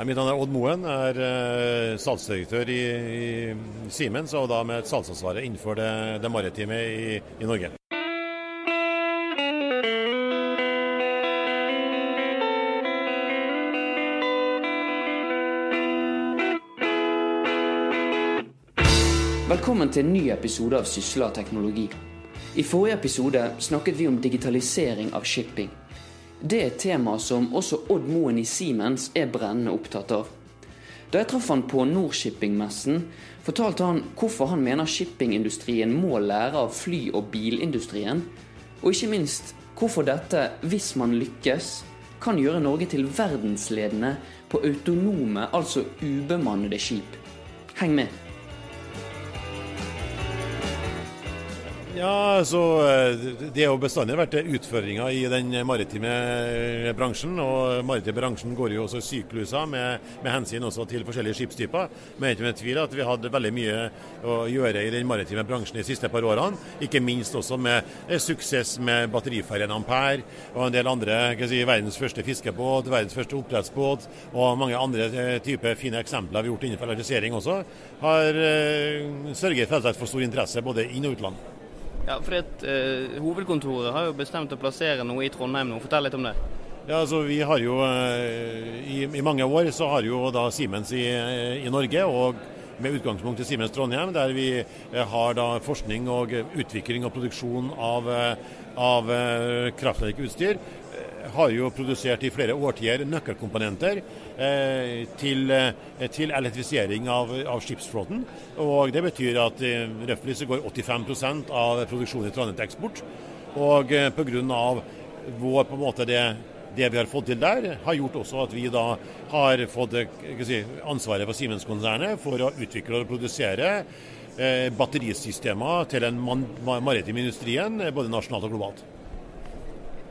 Mitt navn er Odd Moen, er uh, salgsdirektør i, i, Siemens, og da med salgsansvaret innenfor det, det maritime i, i Norge. Velkommen til en ny episode av Sysla teknologi. I forrige episode snakket vi om digitalisering av shipping. Det er et tema som også Odd Moen i Siemens er brennende opptatt av. Da jeg traff han på Nordshipping-messen, fortalte han hvorfor han mener shippingindustrien må lære av fly- og bilindustrien, og ikke minst hvorfor dette, hvis man lykkes, kan gjøre Norge til verdensledende på autonome, altså ubemannede skip. Heng med! Ja, så Det har bestandig vært utfordringer i den maritime bransjen. og maritime bransjen går jo også i sykluser med, med, hensyn også til forskjellige skipstyper. Men ikke med tvil at vi hadde veldig mye å gjøre i den maritime bransjen de siste par årene. Ikke minst også med eh, suksess med batteriferjen Ampere og en del andre. Si, verdens første fiskebåt, verdens første oppdrettsbåt og mange andre eh, typer fine eksempler vi har gjort innenfor elektrifisering også, har sørget for stor interesse både inn- og utland. Ja, for det, eh, Hovedkontoret har jo bestemt å plassere noe i Trondheim nå. Fortell litt om det. Ja, altså vi har jo uh, i, i, mange år så har jo da Siemens i, i, Norge, og med utgangspunkt i Siemens Trondheim, der vi uh, har da forskning og utvikling og produksjon av, av kraftverkutstyr har jo produsert i flere årtier nøkkelkomponenter eh, til, eh, til, elektrifisering av, av, skipsflåten. Og Det betyr at eh, så går 85% av produksjonen i Trondheim til eksport. Og eh, pga. vår på en måte det, det vi har fått til der, har gjort også at vi da har fått eh, si, ansvaret for Siemens-konsernet for å utvikle og produsere eh, batterisystemer til den maritime industrien, både nasjonalt og globalt.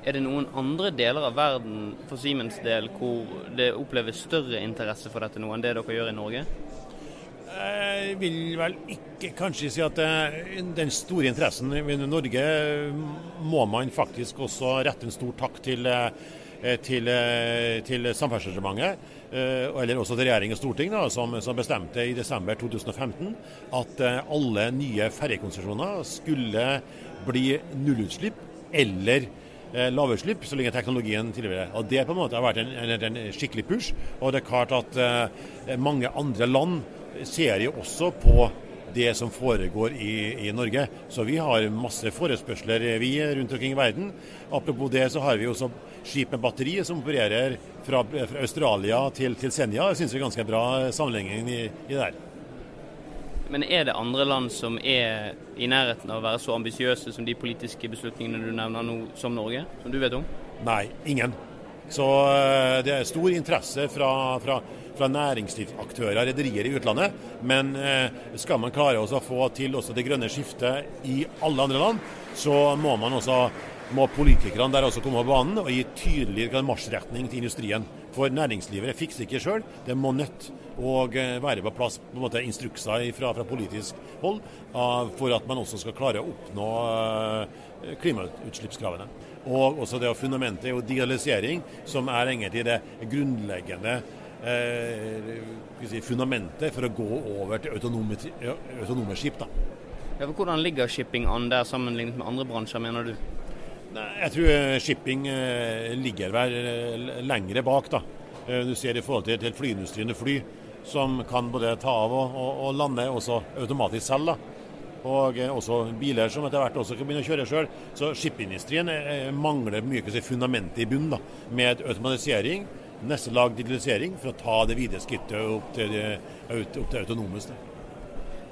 Er det noen andre deler av verden for Siemens del hvor det oppleves større interesse for dette nå enn det dere gjør i Norge? Jeg vil vel ikke kanskje si at den store interessen i Norge må man faktisk også rette en stor takk til, til, til Samferdselsdepartementet, eller også til regjering og storting, da, som, som, bestemte i desember 2015 at alle nye ferjekonsesjoner skulle bli nullutslipp eller Eh, lavutslipp så lenge teknologien tilhører. Og Det på en måte har vært en, en, en skikkelig push. Og det er klart at eh, mange andre land ser jo også på det som foregår i, i, Norge. Så vi har masse forespørsler vi rundt omkring i verden. Apropos det, så har vi også skip med batteri som opererer fra, fra Australia til, til Senja. Det syns vi er ganske bra sammenligning i, i det der. Men er det andre land som er i nærheten av å være så ambisiøse som de politiske beslutningene du nevner nå, som Norge, som du vet om? Nei, ingen. Så eh, det er stor interesse fra, fra, fra næringslivsaktører, rederier i utlandet. Men eh, skal man klare å få til det grønne skiftet i alle andre land, så må man også må politikerne der også komme på banen og gi tydelig marsjretning til industrien. For næringslivet fikser ikke sjøl. Det må nødt å eh, være på plass på en måte instrukser fra, fra politisk hold for at man også skal klare å oppnå uh, klimautslippskravene. Og også det fundamentet er jo digitalisering, som er egentlig det grunnleggende uh, si, fundamentet for å gå over til autonome, autonome skip. Da. Hvordan ligger shipping an der sammenlignet med andre bransjer, mener du? Jeg tror eh, shipping eh, ligger vel eh, lengre bak. da. Du ser i forhold til, flyindustrien og fly, som kan både ta av og, og, og lande også automatisk selv. da. Og også biler som etter hvert også kan begynne å kjøre sjøl. Så shippindustrien mangler mye si, fundamentet i bunnen, da, med automatisering. Neste lag digitalisering for å ta det videre skrittet opp til, opp til autonomus.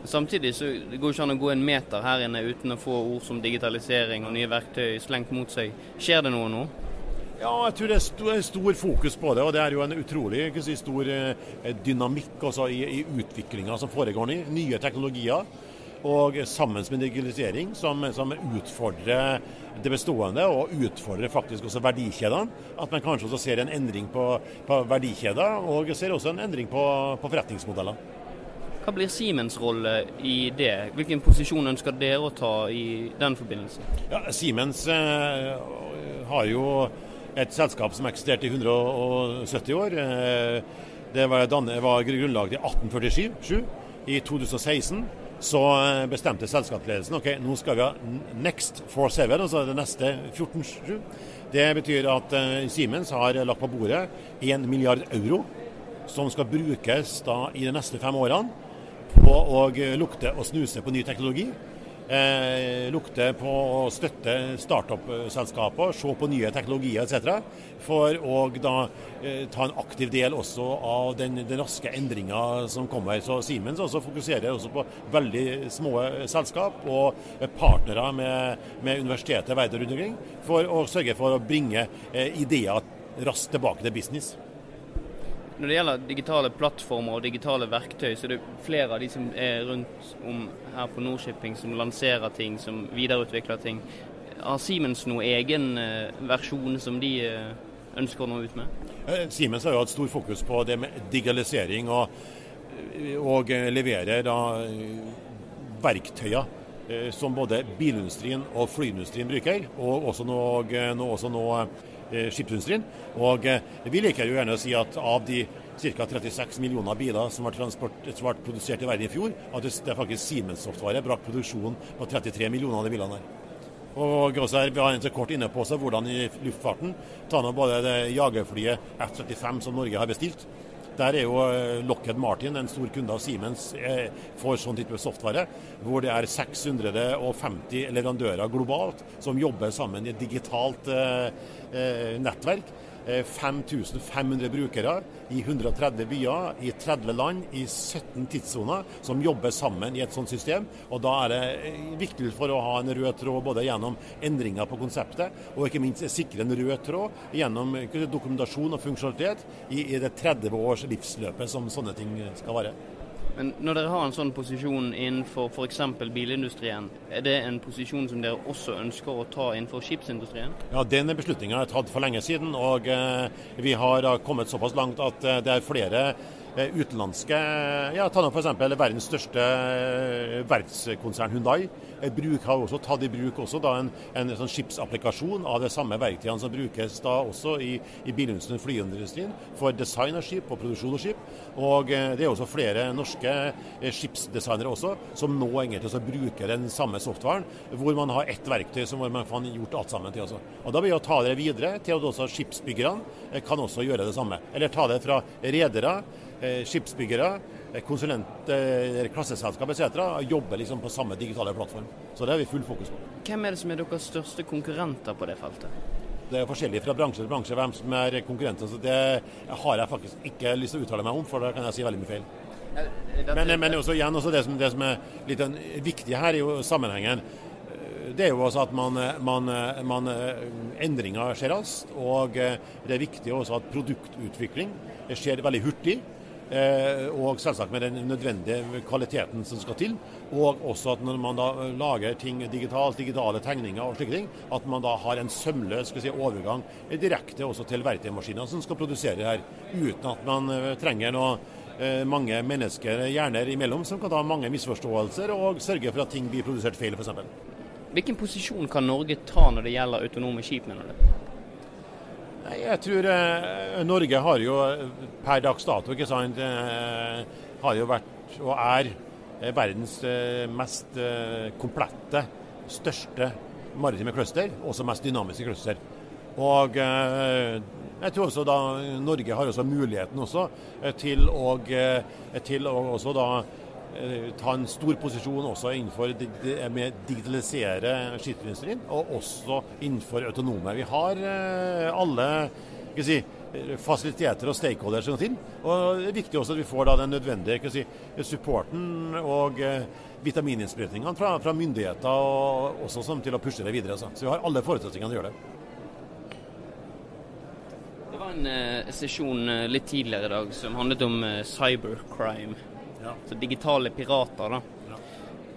Samtidig så det går ikke an å gå en meter her inne uten å få ord som digitalisering og nye verktøy slengt mot seg. Skjer det noe nå? Ja, jeg tror det er stor, stor fokus på det. og Det er jo en utrolig si, stor eh, dynamikk i, i utviklinga som foregår nå. Nye teknologier. Og sammen med digitalisering, som, som, utfordrer det bestående og utfordrer faktisk også verdikjedene. At man kanskje også ser en endring på, på verdikjeder, og ser også en endring på, på forretningsmodeller. Hva blir Siemens rolle i det? Hvilken posisjon ønsker dere å ta i den forbindelse? Ja, Siemens eh, har jo et selskap som eksisterte i 170 år. Eh, Det var, var grunnlaget i 1847. I 2016 så bestemte selskapsledelsen ok, nå skal vi ha Next 47, altså det neste 14-7. Det betyr at Siemens har lagt på bordet 1 milliard euro som skal brukes da i de neste fem årene på å lukte og snuse på ny teknologi. Eh, lukte på å støtte startup-selskaper, se på nye teknologier etc. For å da eh, ta en aktiv del også av den, den raske endringa som kommer. Så Siemens også fokuserer også på veldig små selskap og partnere med, med universitetet verden rundt omkring, for å sørge for å bringe eh, ideer raskt tilbake til business. Når det gjelder digitale plattformer og digitale verktøy, så er det flere av de som er rundt om her på Nordshipping som lanserer ting, som videreutvikler ting. Har Siemens noen egen eh, versjon som de eh, ønsker å nå ut med? Eh, Siemens har jo hatt stor fokus på det med digitalisering og, og leverer da verktøyer som både bilindustrien og flyindustrien bruker, og også nå, også nå Eh, skipsindustrien. Og eh, Vi liker jo gjerne å si at av de ca. 36 millioner biler som ble, ble produsert i verden i fjor, at det er faktisk Siemens-software brakk produksjonen på 33 millioner av de bilene der. Og også her, Vi har en så kort inne på oss hvordan i luftfarten ta nå både det jagerflyet F-35 som Norge har bestilt, der er jo eh, Lockheed Martin, en stor kunde av Siemens, for får sånn type software. Hvor det er 650 leverandører globalt som jobber sammen i et digitalt eh, nettverk 5500 eh, brukere i 130 byer, i 30 land, i 17 tidssoner, som jobber sammen i et sånt system. Og Da er det eh, viktig for å ha en rød tråd både gjennom endringer på konseptet, og ikke minst sikre en rød tråd gjennom dokumentasjon og funksjonalitet i det 30 års livsløpet som sånne ting skal være. Men når dere har en sånn posisjon innenfor f.eks. bilindustrien, er det en posisjon som dere også ønsker å ta innenfor skipsindustrien? Ja, Den beslutninga er tatt for lenge siden, og eh, vi har kommet såpass langt at eh, det er flere Eh, utenlandske ja, Ta nå f.eks. verdens største eh, verftskonsern Hundai. Bruk, har også tatt i bruk også da en, en sånn skipsapplikasjon av de samme verktøyene som brukes da også i, i bilindustrien og flyindustrien for design av skip og produksjon av skip. Og eh, Det er også flere norske skipsdesignere også som nå egentlig også bruker den samme softwaren, hvor man har ett verktøy som man kan gjort alt sammen til. Også. Og Da blir det å ta det videre til at også skipsbyggerne kan også gjøre det samme. Eller ta det fra redere Eh, skipsbyggere, eh, konsulenter, eh, klasseselskap etc. jobber liksom på samme digitale plattform. Så det har vi full fokus på. Hvem er det som er deres største konkurrenter på det feltet? Det er forskjellig fra bransje til bransje hvem som er konkurrenter. så Det har jeg faktisk ikke lyst til å uttale meg om, for da kan jeg si veldig mye feil. Men, men også, igjen, også det, som, det som er litt viktig her i sammenhengen, det er jo også at man, man, man endringer skjer raskt. Og det er viktig også at produktutvikling skjer veldig hurtig. Eh, og selvsagt med den nødvendige kvaliteten som skal til. Og også at når man da lager ting digitalt, digitale tegninger og slike ting, at man da har en sømløs si, overgang direkte også til verktøymaskinene som skal produsere her, uten at man eh, trenger noe eh, mange mennesker, hjerner imellom, som kan ta mange misforståelser og sørge for at ting blir produsert feil, f.eks. Hvilken posisjon kan Norge ta når det gjelder autonome skip, mener du? Jeg tror eh, Norge har jo per dags dato ikke sant, eh, har jo vært og er eh, verdens eh, mest eh, komplette, største maritime cluster, også mest dynamiske cluster. Og eh, jeg tror også da Norge har også muligheten også til å, til å også da ta en stor posisjon også innenfor med digitalisere skipsindustrien, og også innenfor autonome. Vi har eh, alle si, fasiliteter og stakeholders som til. Og det er viktig også at vi får da den nødvendige si, supporten og eh, vitamininnsprøytningene fra, fra, myndigheter og også som til å pushe det videre. Så. Så vi har alle forutsetningene til å gjøre det. Det var en eh, sesjon litt tidligere i dag som handlet om eh, cybercrime. Så digitale pirater, da.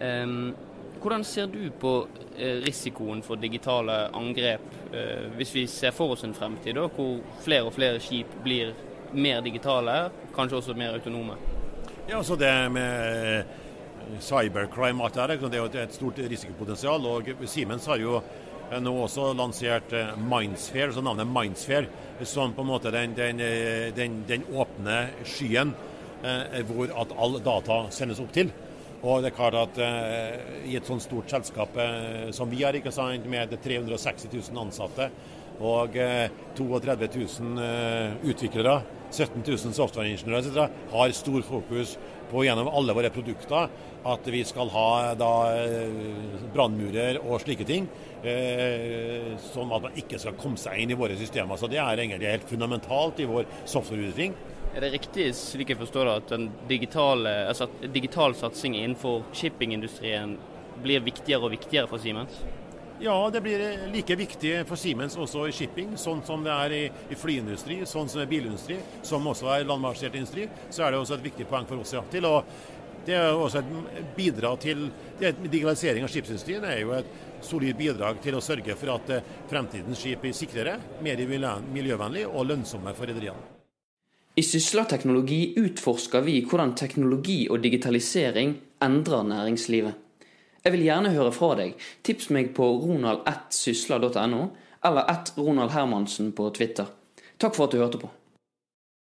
Um, hvordan ser du på eh, risikoen for digitale angrep, eh, hvis vi ser for oss en fremtid da, hvor flere og flere skip blir mer digitale, kanskje også mer autonome? Ja, så Det med cybercrime alt det, det er jo et stort risikopotensial. og Siemens har jo nå også lansert Mindsphere, så navnet Mindsphere, som på en måte den, den, den, den åpne skyen hvor at all data sendes opp til. Og det er klart at eh, I et sånt stort selskap eh, som vi har, ikke sant, med 360 000 ansatte og eh, 32 000 utviklere, 17 000 softwareingeniører etc., har stor fokus på gjennom alle våre produkter at vi skal ha da eh, brannmurer og slike ting. Eh, som at man ikke skal komme seg inn i våre systemer. Så Det er egentlig helt fundamentalt i vår softwareutvikling. Er det riktig slik jeg forstår det, at den digitale, altså digital satsing innenfor shippingindustrien blir viktigere og viktigere for Siemens? Ja, det blir like viktig for Siemens også i shipping, sånn som det er i, flyindustri, sånn som i bilindustri, som også er landbasert industri. Så er det også et viktig poeng for oss. ja, til å det er også et bidrag til Digitalisering av skipsindustrien er jo et solid bidrag til å sørge for at eh, fremtidens skip blir sikrere, mer miljøvennlig og lønnsomme for rederiene. I Sysla teknologi utforsker vi hvordan teknologi og digitalisering endrer næringslivet. Jeg vil gjerne høre fra deg. Tips meg på ronald1sysla.no, eller at Ronald Hermansen på Twitter. Takk for at du hørte på.